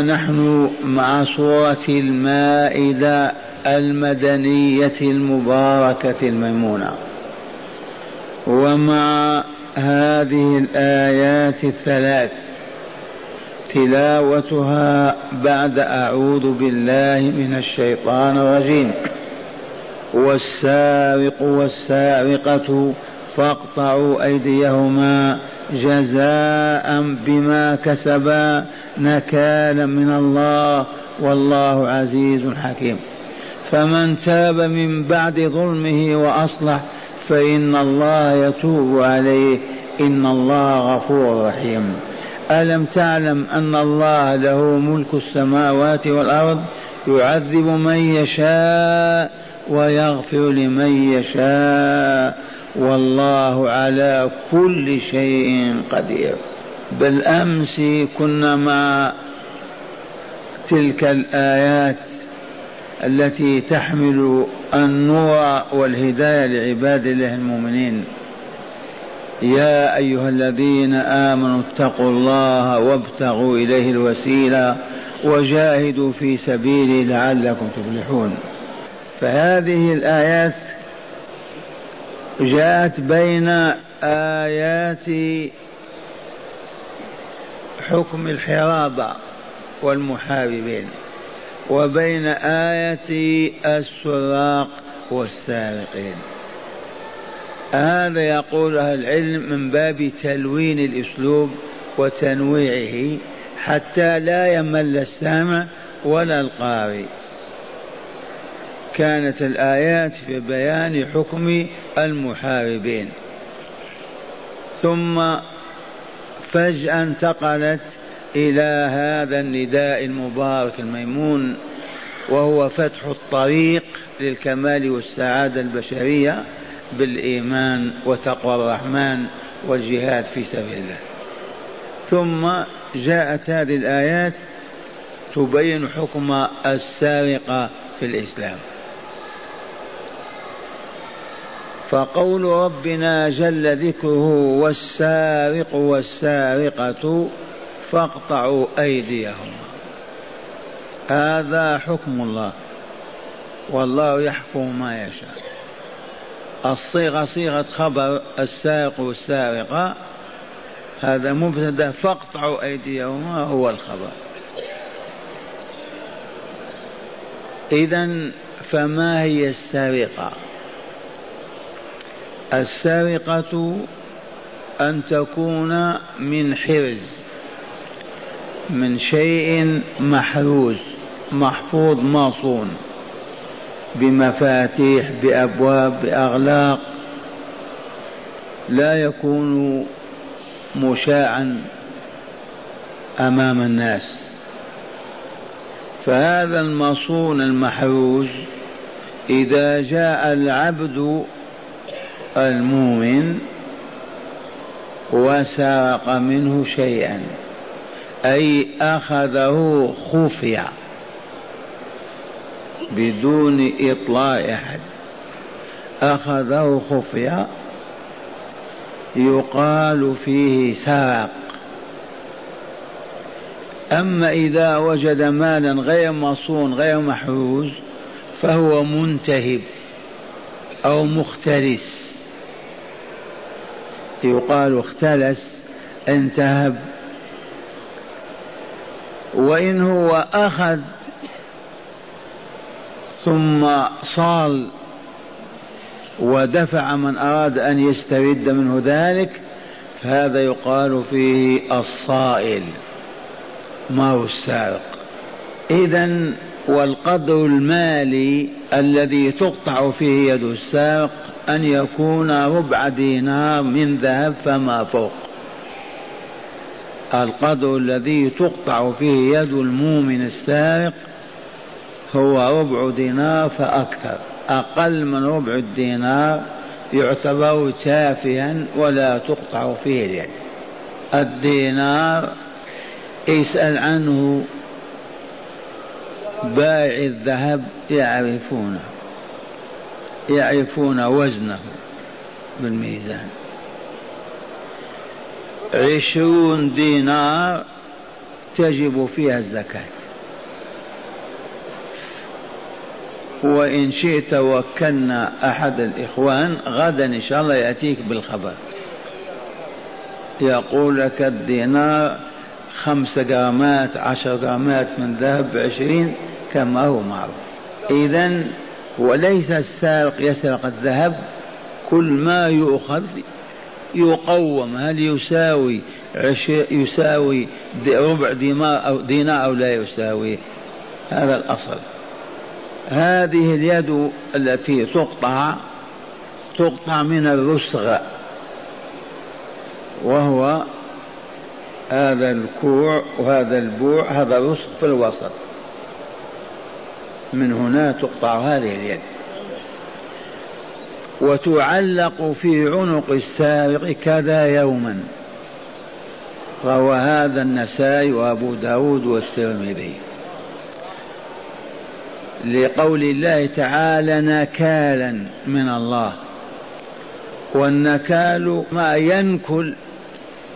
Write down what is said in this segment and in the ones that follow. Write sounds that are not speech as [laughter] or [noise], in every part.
نحن مع سورة المائدة المدنية المباركة الميمونة. ومع هذه الآيات الثلاث تلاوتها بعد أعوذ بالله من الشيطان الرجيم. والسارق والسارقة فاقطعوا أيديهما جزاء بما كسبا نكالا من الله والله عزيز حكيم. فمن تاب من بعد ظلمه وأصلح فإن الله يتوب عليه. إن الله غفور رحيم. ألم تعلم أن الله له ملك السماوات والأرض؟ يعذب من يشاء ويغفر لمن يشاء. والله على كل شيء قدير. بالأمس كنا مع تلك الآيات التي تحمل النور والهداية لعباد الله المؤمنين. يا أيها الذين آمنوا اتقوا الله وابتغوا إليه الوسيلة وجاهدوا في سبيله لعلكم تفلحون. فهذه الآيات جاءت بين آيات حكم الحرابة والمحاربين وبين آية السراق والسارقين. هذا يقولها العلم من باب تلوين الأسلوب وتنويعه حتى لا يمل السامع ولا القارئ. كانت الآيات في بيان حكم المحاربين. ثم فجأة انتقلت إلى هذا النداء المبارك الميمون وهو فتح الطريق للكمال والسعادة البشرية بالإيمان وتقوى الرحمن والجهاد في سبيل الله. ثم جاءت هذه الآيات تبين حكم السارقة في الإسلام. فقول ربنا جل ذكره والسارق والسارقة فاقطعوا أيديهم. هذا حكم الله. والله يحكم ما يشاء. الصيغة صيغة خبر السارق والسارقة. هذا مبتدا فاقطعوا أيديهما هو الخبر. إذا فما هي السرقة السرقة أن تكون من حرز من شيء محروز محفوظ مصون بمفاتيح بأبواب بأغلاق لا يكون مشاعا أمام الناس. فهذا المصون المحروز إذا جاء العبد المؤمن وسرق منه شيئا أي أخذه خفيا بدون إطلاع أحد. أخذه خفيا يقال فيه سرق أما إذا وجد مالا غير مصون غير محروز فهو منتهب أو مختلس يقال اختلس انتهب. وإن هو أخذ ثم صال ودفع من أراد أن يسترد منه ذلك فهذا يقال فيه الصائل. ما هو السارق؟ إذا والقدر المالي الذي تقطع فيه يد السارق أن يكون ربع دينار من ذهب فما فوق. القدر الذي تقطع فيه يد المؤمن السارق هو ربع دينار فأكثر. أقل من ربع الدينار يعتبر تافها ولا تقطع فيه اليد. الدينار اسأل عنه بائع الذهب يعرفونه. يعرفون وزنه بالميزان. عشرون دينار تجب فيها الزكاة. وإن شئت وكلنا أحد الإخوان غدا إن شاء الله يأتيك بالخبر. يقول لك الدينار خمس جرامات عشر جرامات من ذهب بعشرين كما هو معروف. إذا وليس السارق يسرق الذهب كل ما يؤخذ يقوم. هل يساوي يساوي ربع دينار أو دينار أو لا يساوي؟ هذا الأصل. هذه اليد التي تقطع تقطع من الرسغ وهو هذا الكوع وهذا البوع هذا رسغ في الوسط. من هنا تقطع هذه اليد. وتعلق في عنق السارق كذا يوما. روى هذا النسائي وأبو داود والترمذي. لقول الله تعالى نكالا من الله. والنكال ما ينكل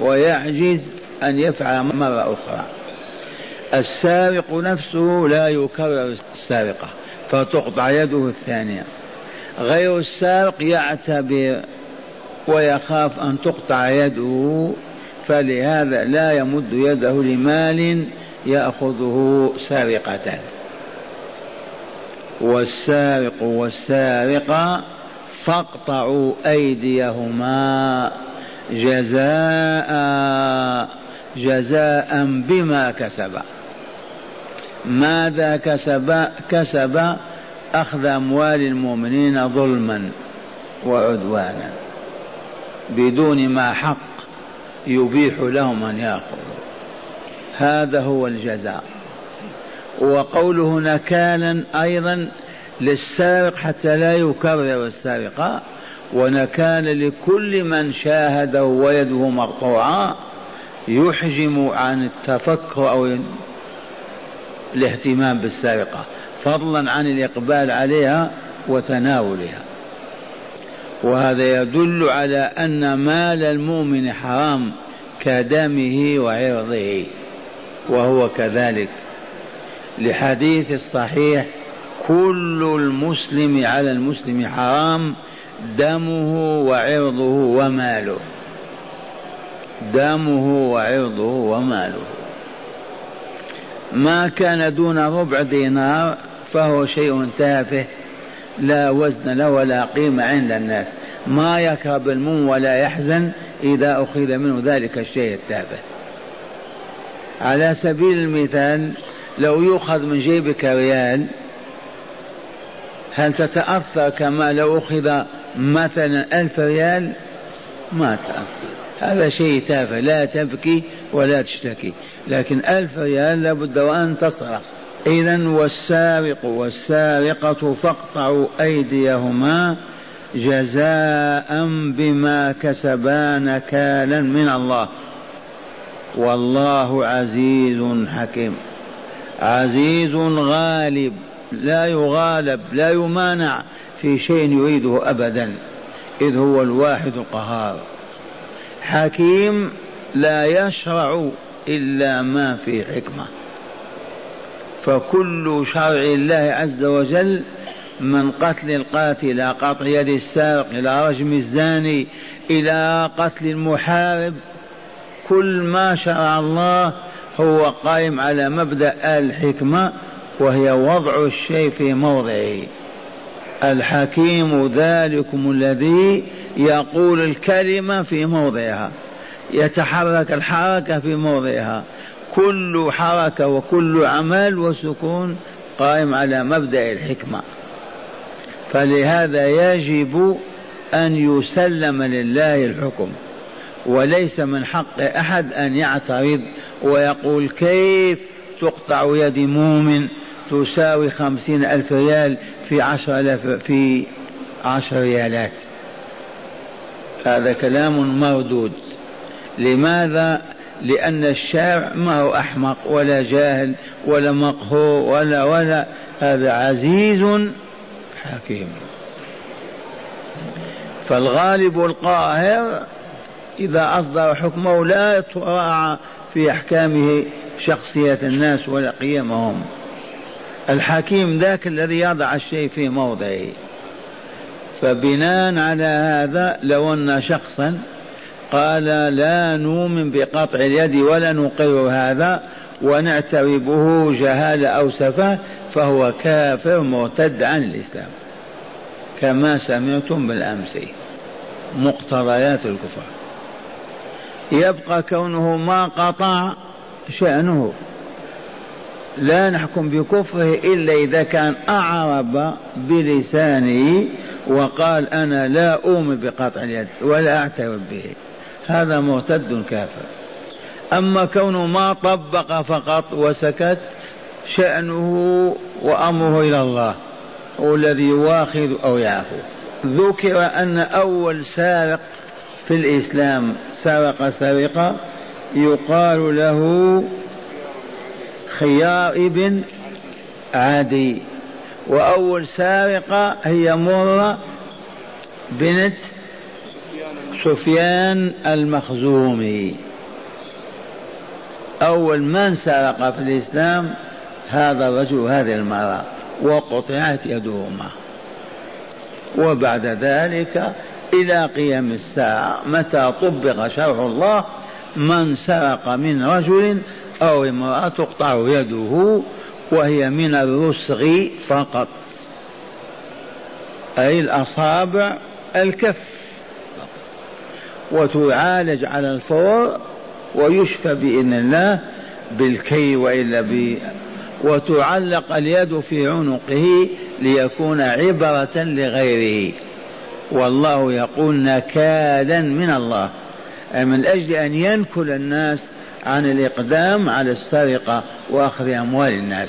ويعجز أن يفعل مرة أخرى. السارق نفسه لا يكرر السارقة فتقطع يده الثانية. غير السارق يعتبر ويخاف أن تقطع يده فلهذا لا يمد يده لمال يأخذه سارقة. والسارق والسارقة فاقطعوا أيديهما جزاء جزاء بما كسبا. ماذا كسب كسب أخذ أموال المؤمنين ظلما وعدوانا بدون ما حق يبيح لهم أن يأخذوا. هذا هو الجزاء. وقوله نكالا أيضا للسارق حتى لا يكرر السرقة ونكال لكل من شاهده ويده مقطوعة يحجم عن التفكر أو الاهتمام بالسرقة فضلا عن الإقبال عليها وتناولها. وهذا يدل على أن مال المؤمن حرام كدمه وعرضه وهو كذلك. لحديث الصحيح كل المسلم على المسلم حرام دمه وعرضه وماله. دمه وعرضه وماله. ما كان دون ربع دينار فهو شيء تافه لا وزن له ولا قيمة عند الناس. ما يكرب المؤمن ولا يحزن إذا أخذ منه ذلك الشيء التافه. على سبيل المثال لو يؤخذ من جيبك ريال هل تتأثر كما لو أخذ مثلا ألف ريال؟ ما تأثر. هذا شيء تافه لا تبكي ولا تشتكي. لكن ألف ريال لابد وأن تصرخ. إذا والسارق والسارقة فاقطعوا أيديهما جزاء بما كسبا نكالا من الله. والله عزيز حكيم. عزيز غالب. لا يغالب لا يمانع في شيء يريده ابدا. إذ هو الواحد القهار. حكيم لا يشرع إلا ما في حكمة. فكل شرع الله عز وجل من قتل القاتل إلى قطع يد السارق إلى رجم الزاني إلى قتل المحارب. كل ما شرع الله هو قائم على مبدأ الحكمة وهي وضع الشيء في موضعه. الحكيم ذلكم الذي يقول الكلمة في موضعها يتحرك الحركة في موضعها. كل حركة وكل عمل وسكون قائم على مبدأ الحكمة. فلهذا يجب أن يسلم لله الحكم وليس من حق أحد أن يعترض ويقول كيف تقطع يد مؤمن تساوي خمسين ألف ريال في عشر في عشر ريالات. هذا كلام مردود لماذا؟ لأن الشارع ما هو أحمق ولا جاهل ولا مقهور ولا ولا. هذا عزيز حكيم. فالغالب القاهر إذا أصدر حكمه لا تراعى في أحكامه شخصية الناس ولا قيمهم. الحكيم ذاك الذي يضع الشيء في موضعه. فبناء على هذا لو أن شخصا قال لا نؤمن بقطع اليد ولا نقر هذا ونعتربه جهالة أو سفة فهو كافر مرتد عن الإسلام. كما سمعتم بالأمس مقتضيات الكفر يبقى كونه ما قطع شأنه. لا نحكم بكفره إلا إذا كان أعرب بلسانه وقال أنا لا أؤمن بقطع اليد ولا أعترف به. هذا مرتد كافر. أما كونه ما طبق فقط وسكت شأنه وأمره إلى الله هو الذي يواخذ أو يعفو. ذكر أن أول سارق في الإسلام سرق سرقة يقال له خيار ابن عدي وأول سارقة هي مرة بنت سفيان المخزومي. أول من سرق في الإسلام هذا الرجل هذه المرأة وقطعت يدهما. وبعد ذلك إلى قيام الساعة متى طبق شرع الله من سرق من رجل أو امرأة تقطع يده وهي من الرسغ فقط. أي الأصابع الكف. وتعالج على الفور ويشفى بإذن الله بالكي وإلا ب وتعلق اليد في عنقه ليكون عبرة لغيره. والله يقول نكالا من الله. من أجل أن ينكل الناس عن الإقدام على السرقة وأخذ أموال الناس.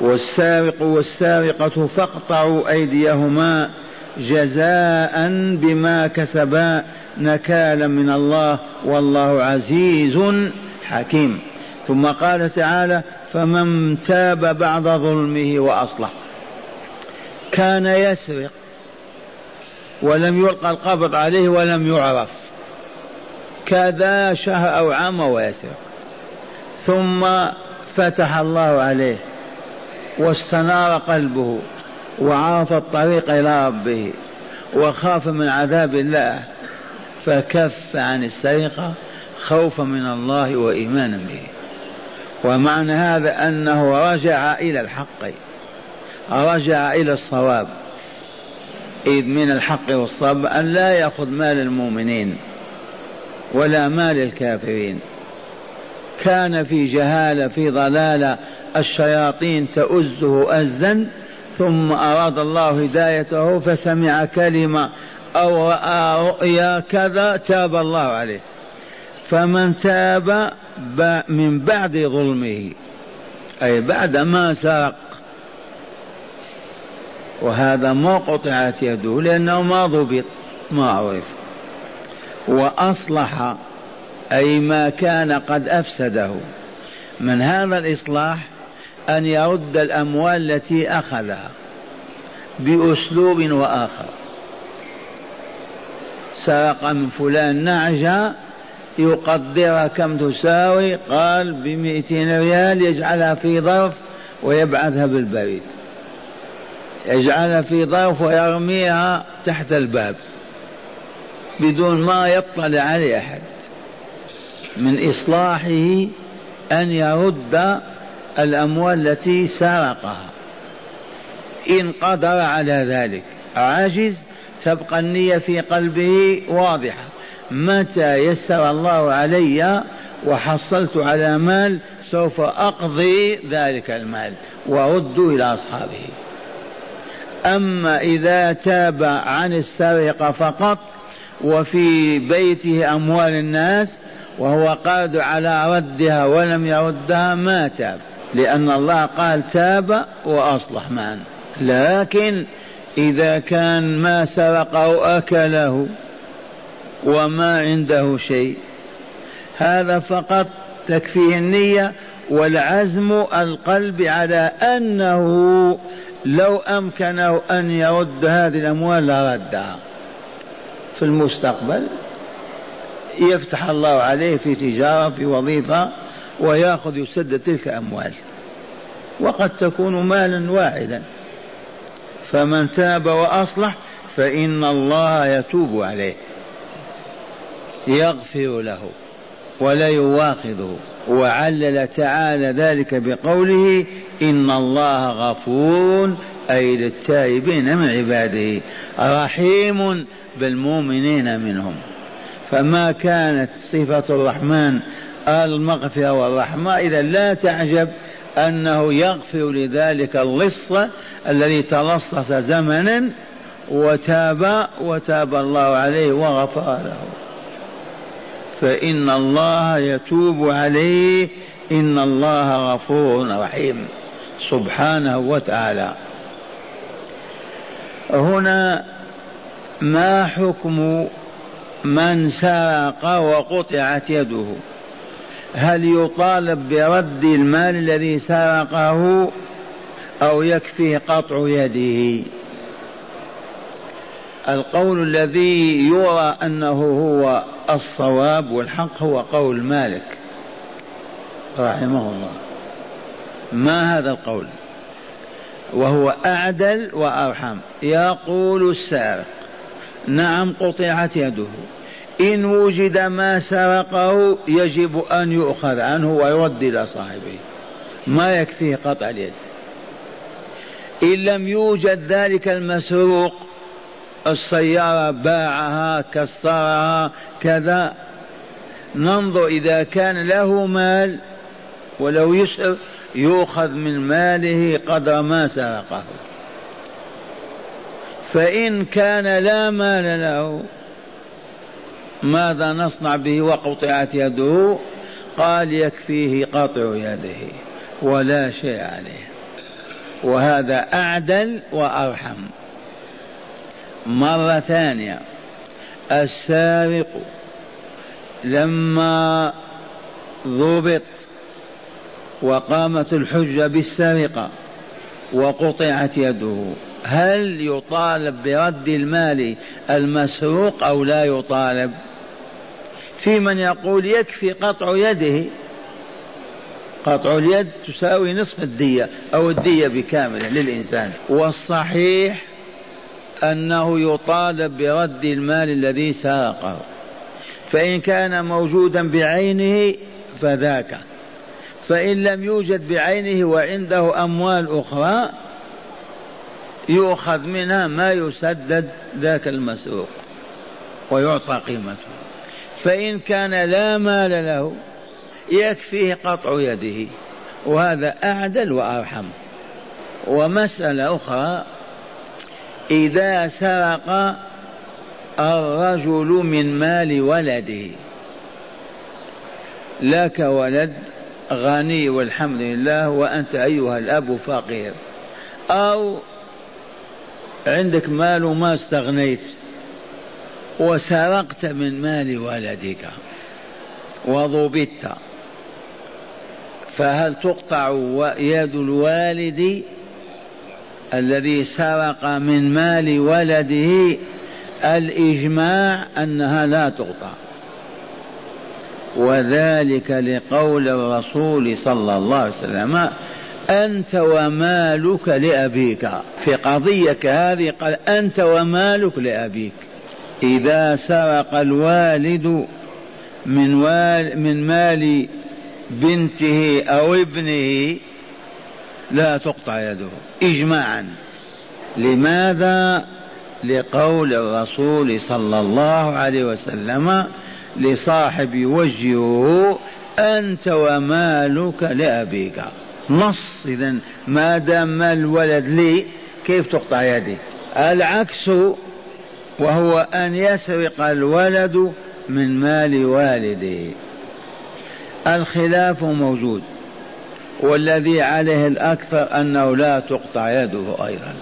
والسارق والسارقة فاقطعوا أيديهما جزاء بما كسبا نكالا من الله والله عزيز حكيم. ثم قال تعالى فمن تاب بعد ظلمه وأصلح. كان يسرق ولم يلقى القبض عليه ولم يعرف. كذا شهر أو عام ويسرق ثم فتح الله عليه واستنار قلبه وعرف الطريق إلى ربه وخاف من عذاب الله فكف عن السرقة خوفا من الله وإيمانا به. ومعنى هذا أنه رجع إلى الحق رجع إلى الصواب. إذ من الحق والصواب أن لا يأخذ مال المؤمنين. ولا مال الكافرين كان في جهالة في ضلالة الشياطين تؤزه أزا ثم أراد الله هدايته فسمع كلمة أو رأى رؤيا كذا تاب الله عليه. فمن تاب من بعد ظلمه أي بعد ما سرق. وهذا ما قطعت يده لأنه ما ضبط ما عرف. وأصلح أي ما كان قد أفسده. من هذا الإصلاح أن يرد الأموال التي أخذها بأسلوب وآخر. سرق من فلان نعجة يقدرها كم تساوي؟ قال بمئتين ريال يجعلها في ظرف ويبعثها بالبريد. يجعلها في ظرف ويرميها تحت الباب. بدون ما يطلع عليه أحد. من إصلاحه أن يرد الأموال التي سرقها. إن قدر على ذلك. عاجز؟ تبقى النية في قلبه واضحة. متى يسر الله علي وحصلت على مال سوف أقضي ذلك المال وأرد إلى أصحابه. أما إذا تاب عن السرقة فقط وفي بيته أموال الناس وهو قادر على ردها ولم يردها ما تاب. لأن الله قال تاب وأصلح معا لكن إذا كان ما سرقه أكله وما عنده شيء هذا فقط تكفيه النية والعزم القلب على أنه لو أمكنه أن يرد هذه الأموال لردها. في المستقبل يفتح الله عليه في تجارة في وظيفة ويأخذ يسدد تلك الأموال. وقد تكون مالا واحدا. فمن تاب وأصلح فإن الله يتوب عليه. يغفر له ولا يواخذه. وعلل تعالى ذلك بقوله إن الله غفور أي للتائبين من عباده. رحيم بالمؤمنين منهم. فما كانت صفة الرحمن المغفرة والرحمة إذا لا تعجب أنه يغفر لذلك اللص الذي تلصص زمنا وتاب وتاب الله عليه وغفر له. فإن الله يتوب عليه إن الله غفور رحيم. سبحانه وتعالى. هنا ما حكم من سرق وقطعت يده؟ هل يطالب برد المال الذي سرقه أو يكفيه قطع يده؟ القول الذي يرى أنه هو الصواب والحق هو قول مالك رحمه الله. ما هذا القول؟ وهو أعدل وأرحم. يقول السارق نعم قطعت يده. إن وجد ما سرقه يجب أن يؤخذ عنه ويرد إلى صاحبه. ما يكفيه قطع اليد. إن لم يوجد ذلك المسروق السيارة باعها كسرها كذا. ننظر إذا كان له مال ولو يسر يؤخذ من ماله قدر ما سرقه. فإن كان لا مال له ماذا نصنع به وقطعت يده؟ قال يكفيه قطع يده ولا شيء عليه. وهذا أعدل وأرحم. مرة ثانية السارق لما ضبط وقامت الحجة بالسرقة وقطعت يده هل يطالب برد المال المسروق أو لا يطالب؟ في من يقول يكفي قطع يده. قطع اليد تساوي نصف الدية أو الدية بكاملة للإنسان. والصحيح أنه يطالب برد المال الذي سرقه. فإن كان موجودا بعينه فذاك. فإن لم يوجد بعينه وعنده أموال أخرى يؤخذ منها ما يسدد ذاك المسروق ويعطى قيمته. فإن كان لا مال له يكفيه قطع يده وهذا أعدل وأرحم. ومسألة أخرى إذا سرق الرجل من مال ولده لك ولد غني والحمد لله وأنت أيها الأب فقير أو عندك مال وما استغنيت وسرقت من مال ولدك وضبطت فهل تقطع يد الوالد الذي سرق من مال ولده الإجماع أنها لا تقطع؟ وذلك لقول الرسول صلى الله عليه وسلم أنت ومالك لأبيك. في قضية كهذه قال أنت ومالك لأبيك. إذا سرق الوالد من, وال من مال بنته أو ابنه لا تقطع يده. إجماعا. لماذا؟ لقول الرسول صلى الله عليه وسلم لصاحب يوجهه أنت ومالك لأبيك. نص إذا ما دام الولد لي كيف تقطع يدي؟ العكس وهو أن يسرق الولد من مال والده الخلاف موجود والذي عليه الأكثر أنه لا تقطع يده أيضا.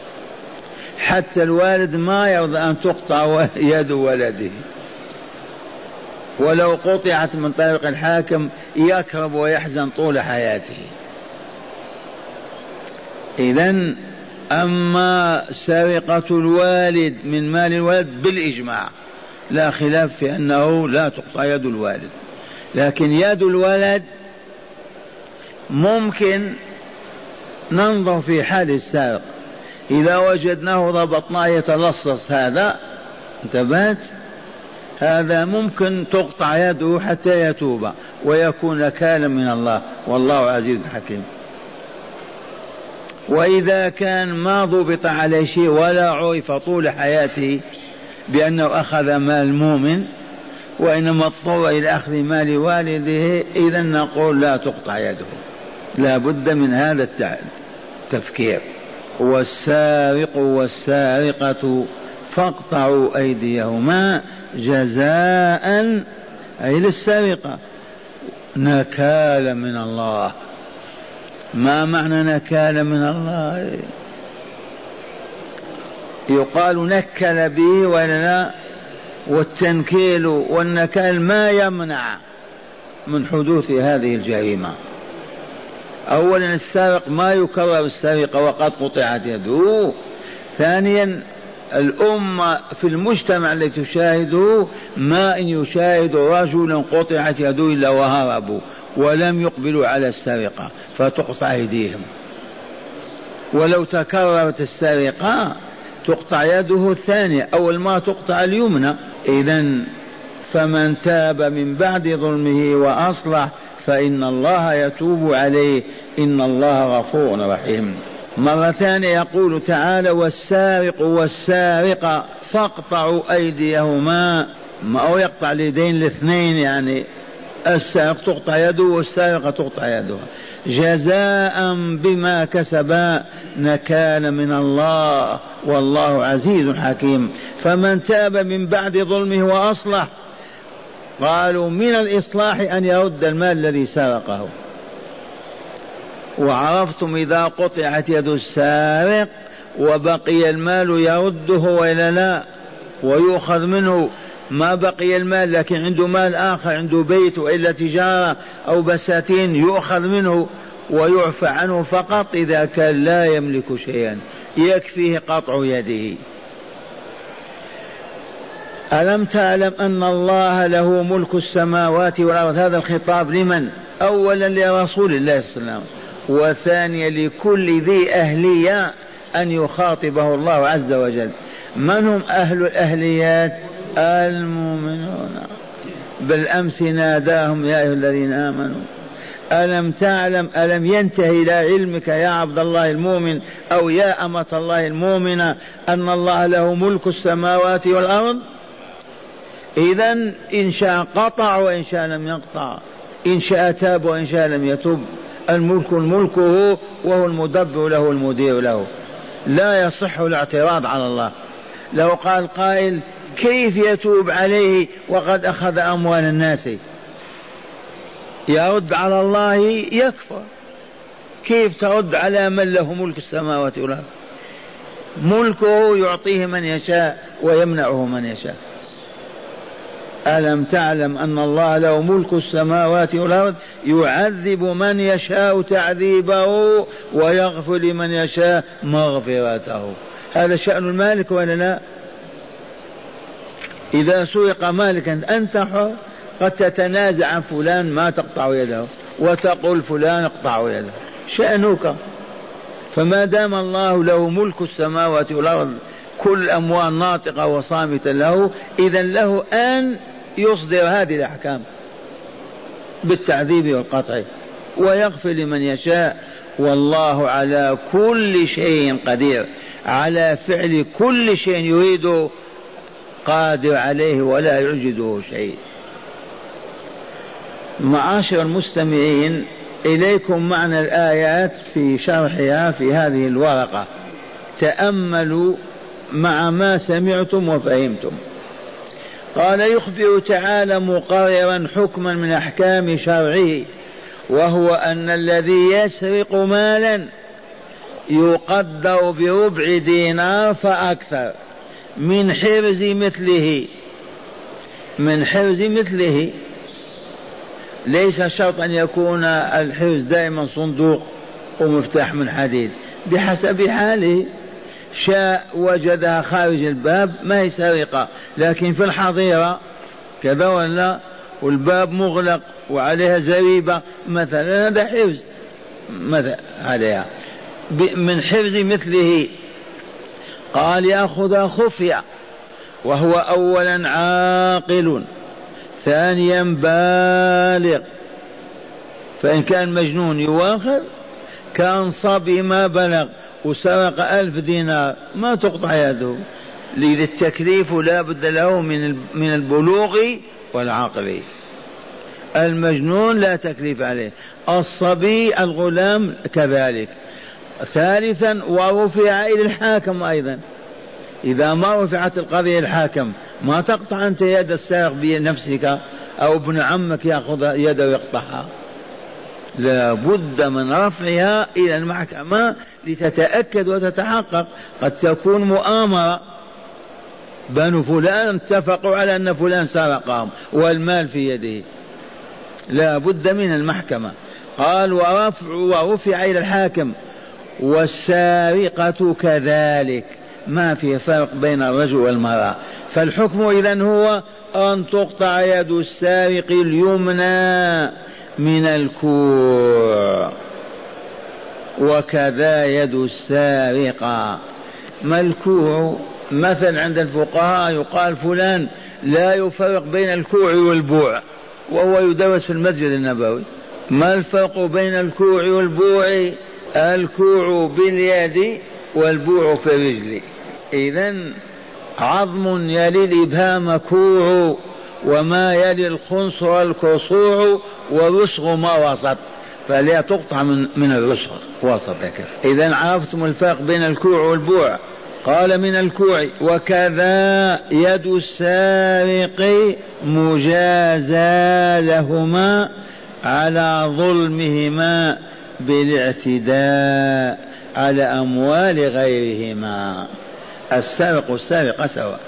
حتى الوالد ما يرضى أن تقطع [laughs] يد ولده. ولو قطعت من طريق الحاكم يكرب ويحزن طول حياته. إذا أما سرقة الوالد من مال الولد بالإجماع لا خلاف في أنه لا تقطع يد الوالد. لكن يد الولد ممكن ننظر في حال السارق إذا وجدناه ضبطناه يتلصص هذا انتبهت؟ هذا ممكن تقطع يده حتى يتوب ويكون نكالا من الله. والله عزيز حكيم. وإذا كان ما ضبط عليه شيء ولا عرف طول حياته بأنه أخذ مال مؤمن وإنما اضطر إلى أخذ مال والده إذا نقول لا تقطع يده. لا بد من هذا التفكير. والسارق والسارقة فاقطعوا أيديهما جزاء أي للسرقة نكال من الله. ما معنى نكال من الله؟ يقال نكل به ولا لا والتنكيل والنكال ما يمنع من حدوث هذه الجريمة. اولا السارق ما يكرر السرقه وقد قطعت يده. ثانيا الأمة في المجتمع الذي تشاهده ما إن يشاهد رجلا قطعت يده إلا وهربوا. ولم يقبلوا على السرقة فتقطع أيديهم. ولو تكررت السرقة تقطع يده الثانية أول ما تقطع اليمنى. إذا فمن تاب من بعد ظلمه وأصلح فإن الله يتوب عليه. إن الله غفور رحيم. مرة ثانية يقول تعالى والسارق والسارقة فاقطعوا أيديهما. ما أو يقطع اليدين الاثنين يعني؟ السارق تقطع يده والسارقة تقطع يدها جزاء بما كسبا نكال من الله. والله عزيز حكيم. فمن تاب من بعد ظلمه وأصلح قالوا من الإصلاح أن يرد المال الذي سرقه. وعرفتم إذا قطعت يد السارق وبقي المال يرده وإلا لا ويؤخذ منه ما بقي المال لكن عنده مال آخر عنده بيت وإلا تجارة أو بساتين يؤخذ منه ويعفى عنه فقط إذا كان لا يملك شيئا. يكفيه قطع يده. ألم تعلم أن الله له ملك السماوات والأرض؟ هذا الخطاب لمن؟ أولا لرسول الله صلى الله عليه وسلم. وثانيا لكل ذي أهلية أن يخاطبه الله عز وجل. من هم أهل الأهليات؟ المؤمنون. بالأمس ناداهم يا أيها الذين آمنوا ألم تعلم ألم ينتهي إلى علمك يا عبد الله المؤمن أو يا أمة الله المؤمنة أن الله له ملك السماوات والأرض؟ إذا إن شاء قطع وإن شاء لم يقطع. إن شاء تاب وإن شاء لم يتب الملك ملكه وهو المدبر له المدير له. لا يصح الاعتراض على الله. لو قال قائل كيف يتوب عليه وقد أخذ أموال الناس؟ يرد على الله يكفر. كيف ترد على من له ملك السماوات والأرض؟ ملكه يعطيه من يشاء ويمنعه من يشاء. ألم تعلم أن الله له ملك السماوات والأرض؟ يعذب من يشاء تعذيبه ويغفر لمن يشاء مغفرته. هذا شأن المالك ولا لا؟ إذا سرق مالكا أنت حر قد تتنازع عن فلان ما تقطع يده وتقول فلان اقطع يده. شأنك. فما دام الله له ملك السماوات والأرض كل الأموال ناطقة وصامتة له إذا له أن يصدر هذه الأحكام بالتعذيب والقطع. ويغفر لمن يشاء. والله على كل شيء قدير. على فعل كل شيء يريد قادر عليه ولا يعجزه شيء. معاشر المستمعين إليكم معنى الآيات في شرحها في هذه الورقة. تأملوا مع ما سمعتم وفهمتم. قال يخبر تعالى مقررا حكما من أحكام شرعه وهو أن الذي يسرق مالا يقدر بربع دينار فأكثر. من حرز مثله. من حرز مثله. ليس شرط أن يكون الحرز دائما صندوق ومفتاح من حديد. بحسب حاله شاء وجدها خارج الباب ما هي سرقة. لكن في الحظيرة كذا ولا والباب مغلق وعليها زريبة مثلا هذا حفظ مثلا عليها. من حفظ مثله. قال ياخذ خفية وهو اولا عاقل ثانيا بالغ. فإن كان مجنون يواخذ كان صبي ما بلغ وسرق ألف دينار ما تقطع يده. لذا التكليف لا بد له من من البلوغ والعقل. المجنون لا تكليف عليه الصبي الغلام كذلك. ثالثا ورفع إلى الحاكم أيضا. إذا ما رفعت القضية الحاكم ما تقطع أنت يد السارق بنفسك أو ابن عمك يأخذ يده ويقطعها. لا بد من رفعها إلى المحكمة لتتأكد وتتحقق. قد تكون مؤامرة. بنو فلان اتفقوا على أن فلان سرقهم والمال في يده. لا بد من المحكمة. قال ورفع ورفع إلى الحاكم. والسارقة كذلك. ما في فرق بين الرجل والمرأة. فالحكم إذا هو أن تقطع يد السارق اليمنى من الكوع. وكذا يد السارقة. ما الكوع؟ مثل عند الفقهاء يقال فلان لا يفرق بين الكوع والبوع وهو يدرس في المسجد النبوي. ما الفرق بين الكوع والبوع؟ الكوع باليد والبوع في الرجل. إذا عظم يلي الإبهام كوع وما يلي الخنصر الكسوع والرسغ ما وسط. فلا تقطع من من الرسغ وسط إذا عرفتم الفرق بين الكوع والبوع. قال من الكوع وكذا يد السارق مجازى لهما على ظلمهما بالاعتداء على أموال غيرهما. السارق والسارقة سواء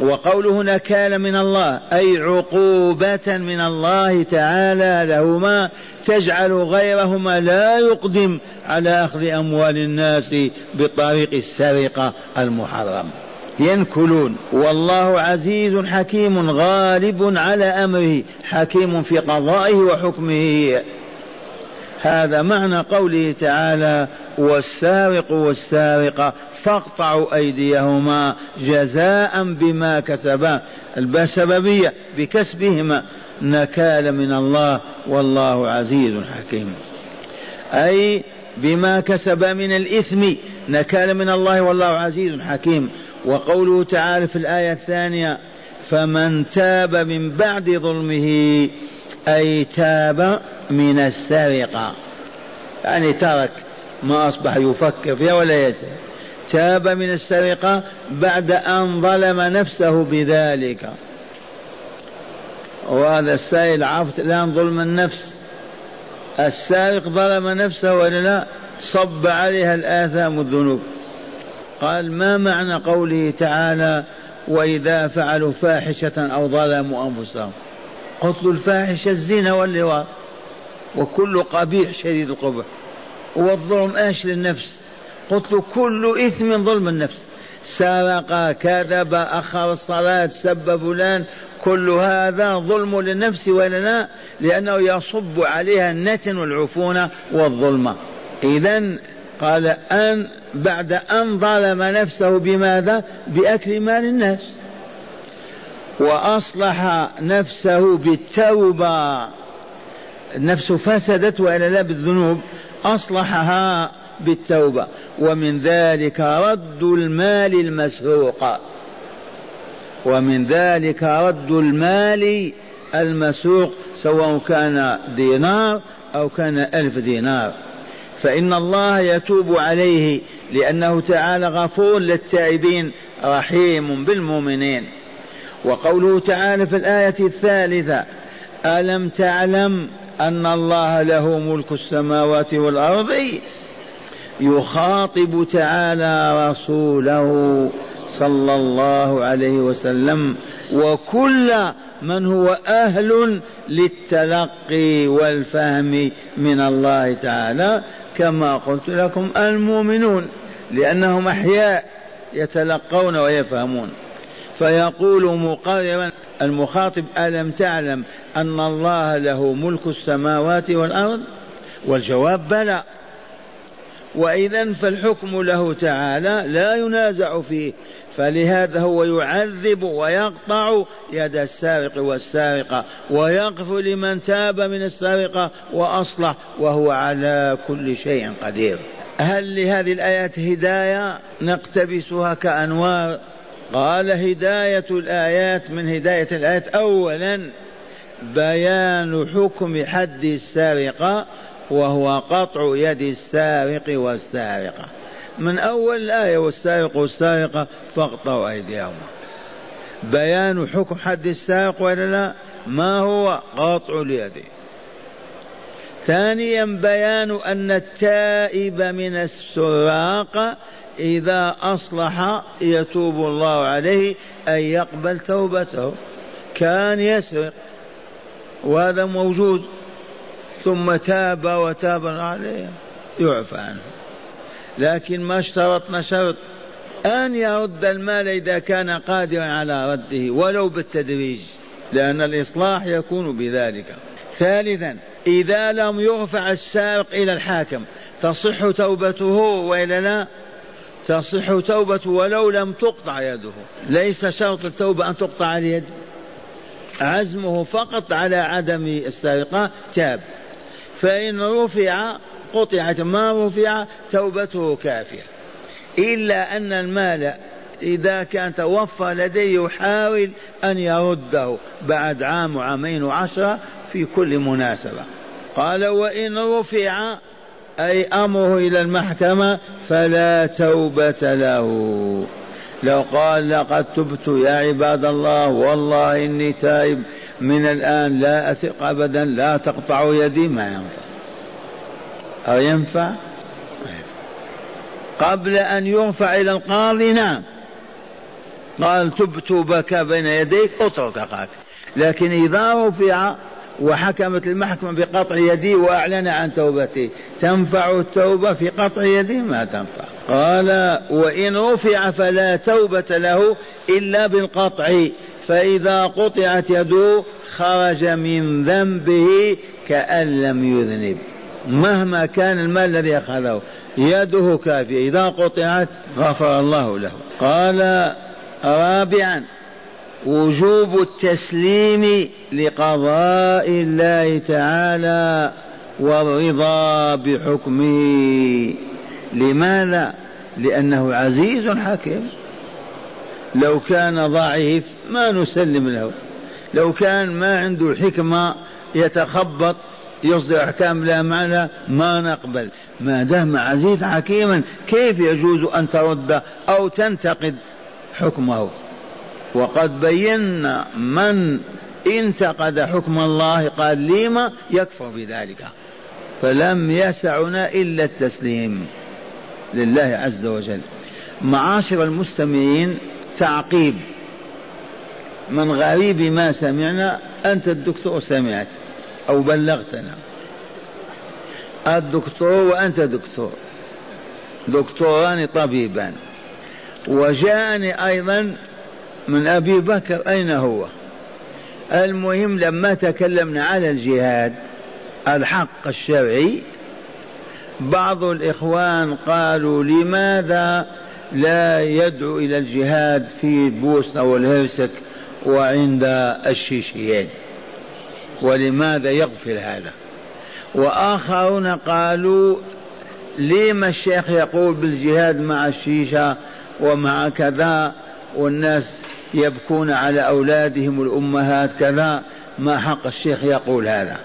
وقوله نكال من الله أي عقوبة من الله تعالى لهما تجعل غيرهما لا يقدم على أخذ أموال الناس بطريق السرقة المحرم. ينكلون. والله عزيز حكيم غالب على أمره حكيم في قضائه وحكمه. هذا معنى قوله تعالى والسارق والسارقة فاقطعوا أيديهما جزاء بما كسبا. السببية بكسبهما نكال من الله والله عزيز حكيم. أي بما كسب من الإثم نكال من الله والله عزيز حكيم. وقوله تعالى في الآية الثانية فمن تاب من بعد ظلمه أي تاب من السرقة. يعني ترك ما أصبح يفكر فيها ولا يسأل تاب من السرقة بعد أن ظلم نفسه بذلك. وهذا السائل عرفت الآن ظلم النفس. السارق ظلم نفسه ولا لا؟ صب عليها الآثام والذنوب. قال ما معنى قوله تعالى وإذا فعلوا فاحشة أو ظلموا أنفسهم؟ قتل الفاحشة الزنا واللواط. وكل قبيح شديد القبح. والظلم إيش للنفس. قلت كل إثم ظلم النفس. سرق كذب أخر الصلاة سب فلان. كل هذا ظلم للنفس ولا لا لأنه يصب عليها النتن والعفونة والظلمة إذا قال أن بعد أن ظلم نفسه بماذا؟ بأكل مال الناس. وأصلح نفسه بالتوبة. النفس فسدت وإلا لا بالذنوب أصلحها بالتوبة. ومن ذلك رد المال المسروق. ومن ذلك رد المال المسروق سواء كان دينار أو كان ألف دينار. فإن الله يتوب عليه لأنه تعالى غفور للتائبين رحيم بالمؤمنين. وقوله تعالى في الآية الثالثة ألم تعلم أن الله له ملك السماوات والأرض يخاطب تعالى رسوله صلى الله عليه وسلم وكل من هو أهل للتلقي والفهم من الله تعالى كما قلت لكم المؤمنون لأنهم أحياء يتلقون ويفهمون. فيقول مقررا المخاطب ألم تعلم أن الله له ملك السماوات والأرض؟ والجواب بلى. وإذا فالحكم له تعالى لا ينازع فيه فلهذا هو يعذب ويقطع يد السارق والسارقة ويغفر لمن تاب من السارقة وأصلح وهو على كل شيء قدير. هل لهذه الآيات هداية نقتبسها كأنوار قال هداية الآيات من هداية الآيات. أولا بيان حكم حد السارقة وهو قطع يد السارق والسارقة. من أول الآية والسارق والسارقة فاقطعوا أيديهما. بيان حكم حد السارق ولا لا؟ ما هو؟ قطع اليد. ثانيا بيان أن التائب من السراق إذا أصلح يتوب الله عليه أن يقبل توبته. كان يسرق وهذا موجود. ثم تاب وتاب عليه يعفى عنه. لكن ما اشترطنا شرط أن يرد المال إذا كان قادرا على رده ولو بالتدريج لأن الإصلاح يكون بذلك. ثالثا إذا لم يرفع السارق إلى الحاكم تصح توبته وإلا لا؟ تصح توبته ولو لم تقطع يده. ليس شرط التوبة أن تقطع اليد. عزمه فقط على عدم السرقة تاب. فإن رفع قطعت ما رفع توبته كافية. إلا أن المال إذا كان توفى لديه يحاول أن يرده بعد عام وعامين وعشرة في كل مناسبة. قال وإن رفع أي أمره إلى المحكمة فلا توبة له. لو قال لقد تبت يا عباد الله والله إني تائب من الآن لا أثق أبدا لا تقطعوا يدي. ما ينفع. أو ينفع؟ قبل أن يرفع إلى القاضي نعم. قال تبت بك بين يديك اترك أخاك لكن إذا رفع وحكمت المحكمة بقطع يدي وأعلن عن توبته تنفع التوبة في قطع يدي؟ ما تنفع. قال وإن رفع فلا توبة له إلا بالقطع. فإذا قطعت يده خرج من ذنبه كأن لم يذنب. مهما كان المال الذي أخذه يده كافية. إذا قطعت غفر الله له. قال رابعا وجوب التسليم لقضاء الله تعالى والرضا بحكمه. لماذا؟ لأنه عزيز حكيم. لو كان ضعيف ما نسلم له. لو كان ما عنده الحكمة يتخبط يصدر أحكام لا معنى ما نقبل. ما دام عزيز حكيما كيف يجوز أن ترد أو تنتقد حكمه؟ وقد بينا من انتقد حكم الله قال لما يكفر بذلك. فلم يسعنا إلا التسليم لله عز وجل. معاشر المستمعين تعقيب. من غريب ما سمعنا أنت الدكتور سمعت أو بلغتنا. الدكتور وأنت دكتور. دكتوران طبيبان. وجاءني أيضا من أبي بكر أين هو؟ المهم لما تكلمنا على الجهاد الحق الشرعي بعض الإخوان قالوا لماذا لا يدعو إلى الجهاد في بوسنة والهرسك وعند الشيشيين؟ ولماذا يغفل هذا؟ وآخرون قالوا لما الشيخ يقول بالجهاد مع الشيشة ومع كذا والناس يبكون على أولادهم الأمهات كذا ما حق الشيخ يقول هذا.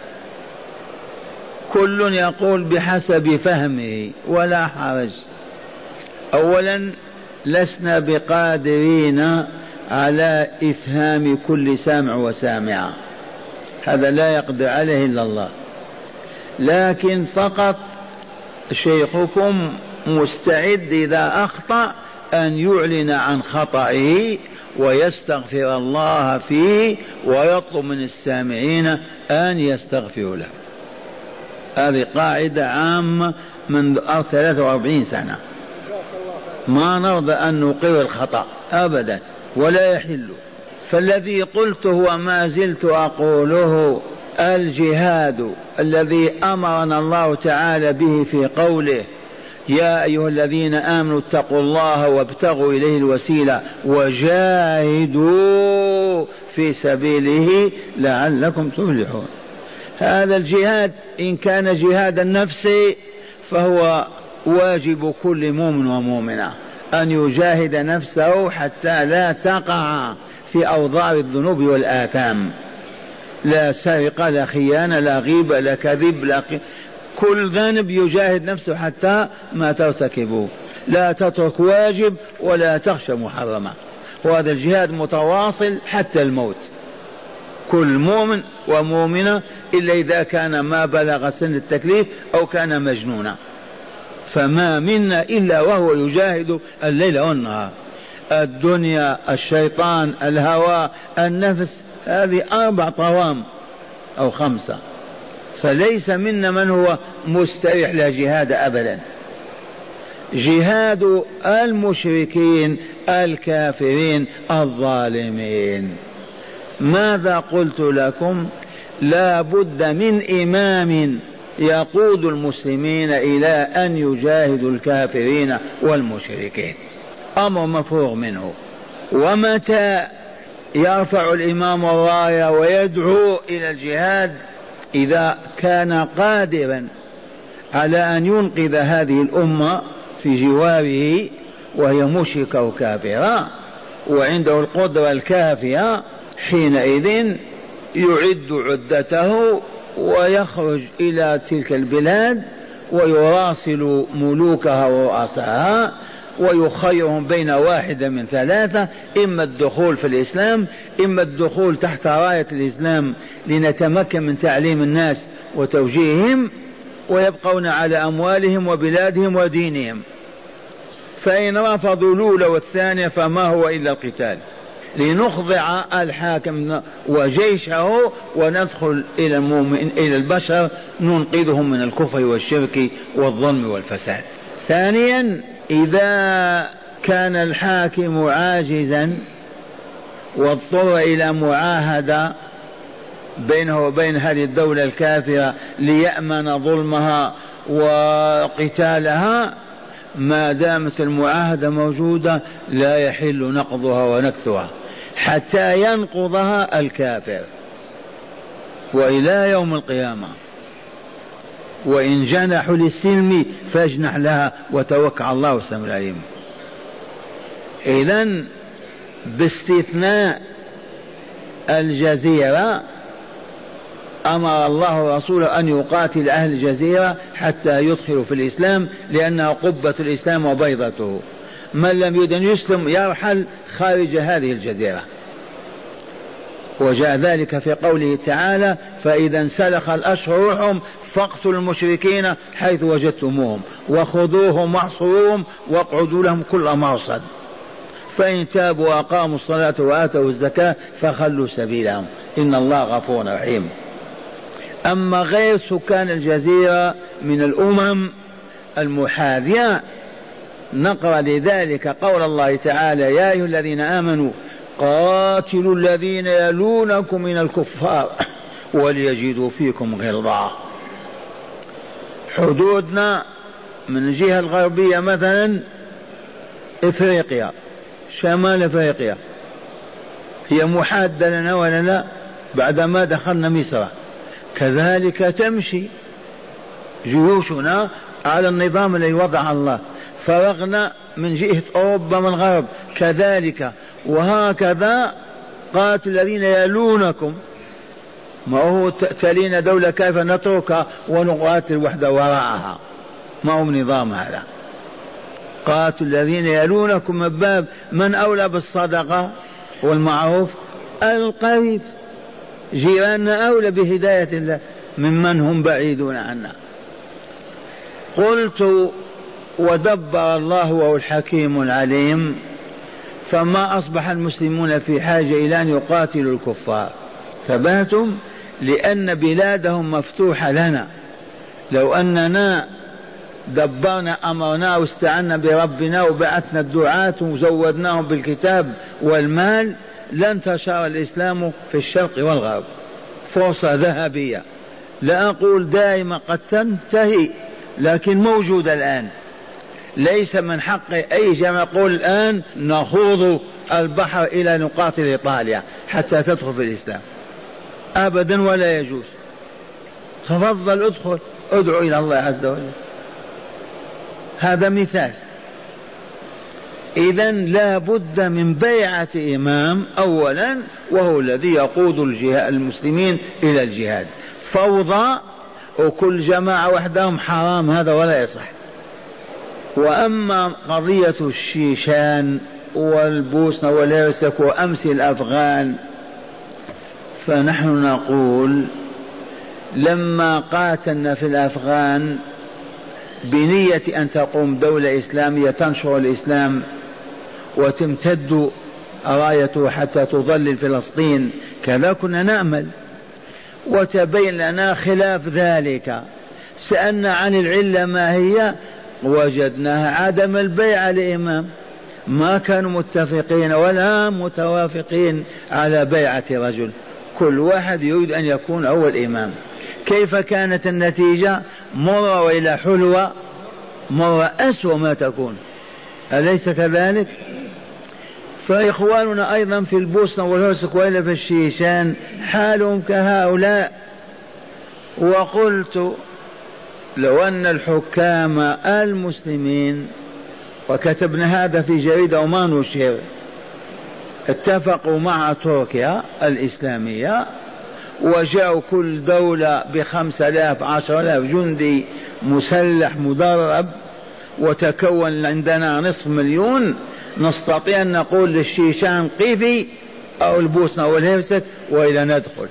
كل يقول بحسب فهمه ولا حرج. أولا لسنا بقادرين على إفهام كل سامع وسامعة. هذا لا يقدر عليه إلا الله. لكن فقط شيخكم مستعد إذا أخطأ أن يعلن عن خطئه ويستغفر الله فيه ويطلب من السامعين أن يستغفروا له. هذه قاعدة عامة من 43 سنة. ما نرضى أن نقر الخطأ أبدا ولا يحل. فالذي قلته وما زلت أقوله الجهاد الذي أمرنا الله تعالى به في قوله يا أيها الذين آمنوا اتقوا الله وابتغوا إليه الوسيلة وجاهدوا في سبيله لعلكم تفلحون. هذا الجهاد إن كان جهاد النفس فهو واجب كل مؤمن ومؤمنة أن يجاهد نفسه حتى لا تقع في أوضار الذنوب والآثام. لا سرقة لا خيانة لا غيبة لا كذب لا كل ذنب يجاهد نفسه حتى ما ترتكبه. لا تترك واجب ولا تخشى محرمة وهذا الجهاد متواصل حتى الموت. كل مؤمن ومؤمنة إلا إذا كان ما بلغ سن التكليف أو كان مجنونا. فما منا إلا وهو يجاهد الليل والنهار. الدنيا الشيطان الهوى النفس هذه أربع طوام أو خمسة. فليس منا من هو مستريح لا جهاد أبدا. جهاد المشركين الكافرين الظالمين. ماذا قلت لكم؟ لا بد من إمام يقود المسلمين إلى أن يجاهدوا الكافرين والمشركين. أمر مفروغ منه. ومتى يرفع الإمام الراية ويدعو إلى الجهاد؟ إذا كان قادرا على أن ينقذ هذه الأمة في جواره وهي مشركة وكافرة وعنده القدرة الكافية حينئذ يعد عدته ويخرج إلى تلك البلاد ويراسل ملوكها ورؤساها ويخيرهم بين واحدة من ثلاثة إما الدخول في الإسلام إما الدخول تحت راية الإسلام لنتمكن من تعليم الناس وتوجيههم ويبقون على أموالهم وبلادهم ودينهم. فإن رفضوا الأولى والثانية فما هو إلا القتال. لنخضع الحاكم وجيشه وندخل إلى المؤمن إلى البشر ننقذهم من الكفر والشرك والظلم والفساد. ثانيا إذا كان الحاكم عاجزا واضطر إلى معاهدة بينه وبين هذه الدولة الكافرة ليأمن ظلمها وقتالها ما دامت المعاهدة موجودة لا يحل نقضها ونكثها حتى ينقضها الكافر. وإلى يوم القيامة. وإن جنحوا للسلم فاجنح لها وتوكل على الله والسلام العليم. إذا باستثناء الجزيرة أمر الله ورسوله أن يقاتل أهل الجزيرة حتى يدخلوا في الإسلام لأنها قبة الإسلام وبيضته. من لم يدن يسلم يرحل خارج هذه الجزيرة. وجاء ذلك في قوله تعالى فإذا انسلخ الأشهر روحهم فاقتلوا المشركين حيث وجدتموهم وخذوهم واحصروهم واقعدوا لهم كل مرصد. فإن تابوا وأقاموا الصلاة وآتوا الزكاة فخلوا سبيلهم. إن الله غفور رحيم. أما غير سكان الجزيرة من الأمم المحاذية نقرأ لذلك قول الله تعالى يا أيها الذين آمنوا قاتلوا الذين يلونكم من الكفار وليجدوا فيكم غلظة حدودنا من الجهة الغربية مثلا إفريقيا شمال إفريقيا. هي محادة لنا ولا لا بعدما دخلنا مصر. كذلك تمشي جيوشنا على النظام الذي وضع الله. فرغنا من جهة أوروبا من الغرب. كذلك وهكذا قاتل الذين يلونكم ما هو تلينا دولة كيف نتركها ونقاتل وحدة وراءها؟ ما هو نظام هذا؟ قاتل الذين يلونكم من باب من أولى بالصدقة والمعروف القريب. جيراننا أولى بهداية الله ممن هم بعيدون عنا. قلت ودبر الله وهو الحكيم العليم فما أصبح المسلمون في حاجة إلى أن يقاتلوا الكفار. ثباتهم لأن بلادهم مفتوحة لنا. لو أننا دبرنا أمرنا واستعنا بربنا وبعثنا الدعاة وزودناهم بالكتاب والمال لن تشار الإسلام في الشرق والغرب. فرصة ذهبية. لا أقول دائما قد تنتهي لكن موجودة الآن. ليس من حق أي جمع. يقول الآن نخوض البحر إلى نقاطل إيطاليا حتى تدخل في الإسلام. أبدا ولا يجوز. تفضل ادخل. ادعو إلى الله عز وجل. هذا مثال. إذا لا بد من بيعة إمام أولا وهو الذي يقود المسلمين إلى الجهاد. فوضى وكل جماعة وحدهم حرام هذا ولا يصح. وأما قضية الشيشان والبوسنة والهرسك وأمس الأفغان فنحن نقول لما قاتلنا في الأفغان بنية أن تقوم دولة إسلامية تنشر الإسلام وتمتد رايته حتى تظلل فلسطين. كذا كنا نأمل. وتبين لنا خلاف ذلك. سألنا عن العلة ما هي؟ وجدناها. عدم البيع لإمام. ما كانوا متفقين ولا متوافقين على بيعة رجل. كل واحد يريد أن يكون هو الإمام. كيف كانت النتيجة؟ مرة وإلى حلوة مرة أسوأ ما تكون. أليس كذلك؟ فإخواننا أيضا في البوسنة والهرسك وإلا في الشيشان حالهم كهؤلاء. وقلت لو أن الحكام المسلمين وكتبنا هذا في جريدة وما نشهر اتفقوا مع تركيا الإسلامية وجاءوا كل دولة بخمسة آلاف عشر آلاف جندي مسلح مدرب وتكون عندنا نصف مليون. نستطيع أن نقول للشيشان قيفي أو البوسنة أو الهرسك وإلى ندخل.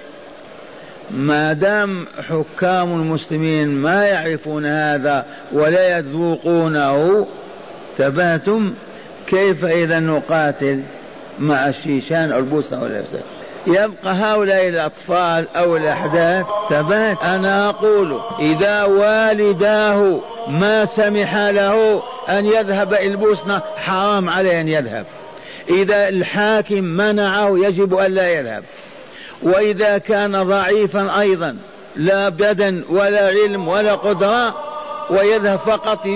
ما دام حكام المسلمين ما يعرفون هذا ولا يذوقونه تباتم كيف إذا نقاتل مع الشيشان أو البوسنة الهرسك يبقى هؤلاء الأطفال أو الأحداث ثبات أنا أقول إذا والداه ما سمح له أن يذهب إلى البوسنة حرام عليه أن يذهب. إذا الحاكم منعه يجب أن لا يذهب. وإذا كان ضعيفا أيضا لا بدن ولا علم ولا قدرة ويذهب فقط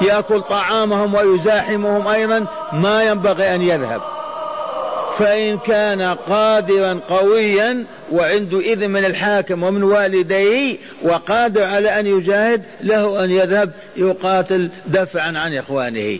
يأكل طعامهم ويزاحمهم أيضا ما ينبغي أن يذهب. فإن كان قادرا قويا وعنده إذن من الحاكم ومن والديه وقادر على أن يجاهد له أن يذهب يقاتل دفعا عن إخوانه.